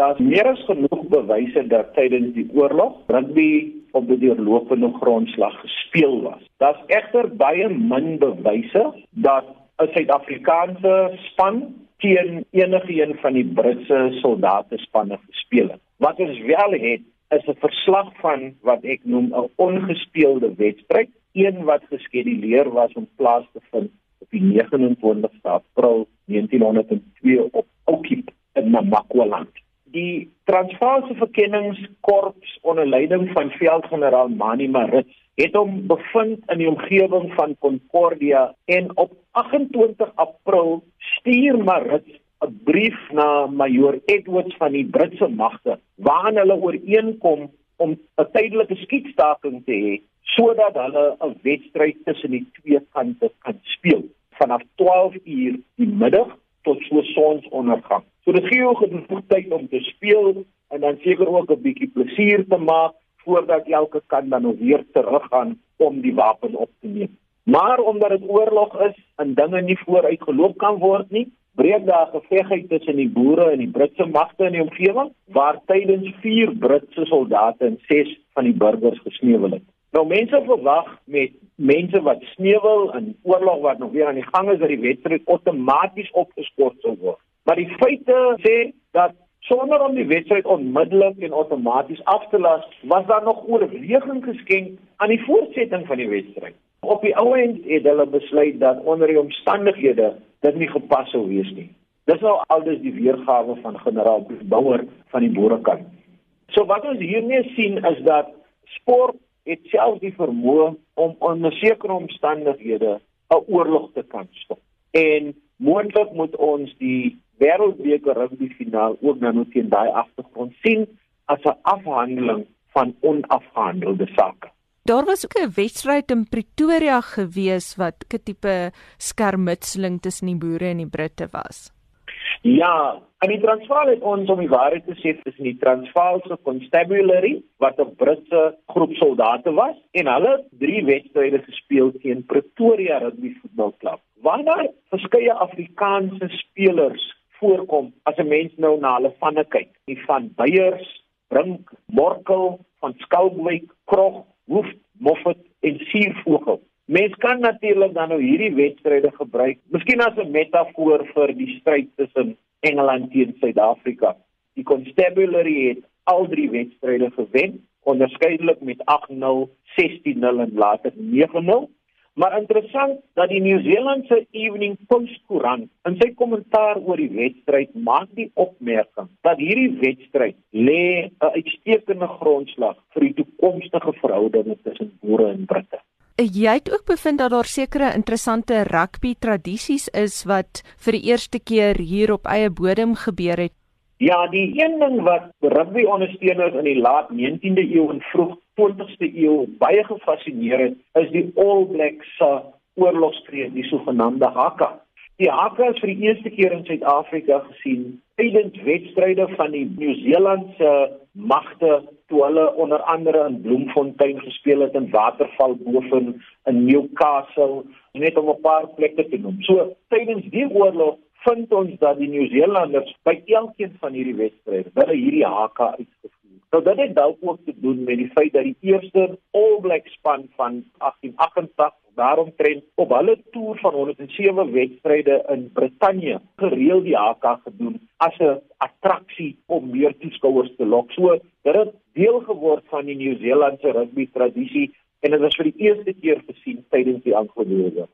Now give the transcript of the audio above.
Daar's meer as genoeg bewyse dat tydens die oorlog rugby op die deurlopende grondslag gespeel was. Daar's egter baie min bewyse dat 'n Suid-Afrikaanse span teen enige een van die Britse soldate spanne gespeel het. Wat ons wel het, is 'n verslag van wat ek noem 'n ongespeelde wedstryd, een wat geskeduleer was om plaas te vind op die 29ste April 1902 op Oukiep in Namakwaland. Die Transvaalse Verkenningskorps onder leiding van veldgeneraal Mani Marits het hom bevind in die omgewing van Concordia en op 28 April stuur Marits 'n brief na Major Edwards van die Britse magte waarin hulle ooreenkom om 'n tydelike skietstaking te hê sodat hulle 'n wedstryd tussen die twee kante kan speel vanaf 12 uur die middag tot so sonsondergang. So dit gee jou genoeg tyd om te speel en dan seker ook 'n bietjie plesier te maak voordat elke kant dan weer teruggaan om die wapen op te neem. Maar omdat dit oorlog is en dinge nie vooruit geloop kan word nie, breek daar gevegheid tussen die boere en die Britse magte in die omgewing waar tydens 4 Britse soldate en 6 van die burgers gesneuwel het. Nou mense verwag met mense wat sneuwel in oorlog wat nog weer aan die gang is dat die wedstryd outomaties opgeskort sal word. Maar die feite sê dat sonder om die wedstryd onmiddellik en outomaties af te las, was daar nog oorweging geskenk aan die voortsetting van die wedstryd. Op die ou end het hulle besluit dat onder die omstandighede dit nie gepas sou wees nie. Dis nou aldus die weergawe van generaal Bouwer van die boerekant. So wat ons hiermee sien is dat sport het self die vermoë om onder sekere omstandighede 'n oorlog te kan stop. En moontlik moet ons die wêreldbeker rugby finaal ook nou teen daai agtergrond sien as 'n afhandeling van onafgehandelde sake. Daar was ook 'n wedstryd in Pretoria gewees wat 'n tipe skermutseling tussen die boere en die Britte was. Ja, in die Transvaal het ons om die waarheid te sê tussen die Transvaalse Constabulary wat 'n Britse groep soldate was en hulle het drie wedstryde gespeel teen Pretoria Rugby Football Club. Waarna verskeie Afrikaanse spelers voorkom as 'n mens nou na hulle vanne kyk. Die van Beyers, Brink, Morkel, van Skalkwyk, Krog, Hoef, Moffat en Suurvogel. Mens kan natuurlik dan nou hierdie wedstryde gebruik, miskien as 'n metafoor vir die stryd tussen Engeland teen Suid-Afrika. Die Constabulary het al drie wedstryde gewen, onderskeidelik met 8-0, 16-0 en later 9-0. Maar interessant dat die Nieu-Seelandse Evening Post koerant in sy kommentaar oor die wedstryd maak die opmerking dat hierdie wedstryd lê 'n uitstekende grondslag vir die toekomstige verhoudinge tussen boere en Britte. Jy het ook bevind dat daar sekere interessante rugby tradisies is wat vir die eerste keer hier op eie bodem gebeur het. Ja, die een ding wat rugby ondersteuners in die laat 19de eeu en vroeg 20ste eeu baie gefassineer het, is die All Blacks se oorlogskreet, die sogenaamde haka. Die haka is vir die eerste keer in Suid-Afrika gesien tydens wedstryde van die Nieu-Seelandse magte toe hulle onder andere in Bloemfontein gespeel het in Waterval boven in Newcastle net om 'n paar plekke te noem. So tydens die oorlog vind ons dat die Nieu-Seelanders by elkeen van hierdie wedstryde hulle hierdie haka uitgevoer. Nou dit het dalk ook te doen met die feit dat die eerste All Black span van 1888 daarom trend op hulle toer van 107 wedstryde in Brittanje gereeld die haka gedoen as 'n attraksie om meer toeskouers te lok. So dit het deel geword van die Nieu-Seelandse rugby tradisie en dit was vir die eerste keer gesien tydens die Anglo-Boereoorlog.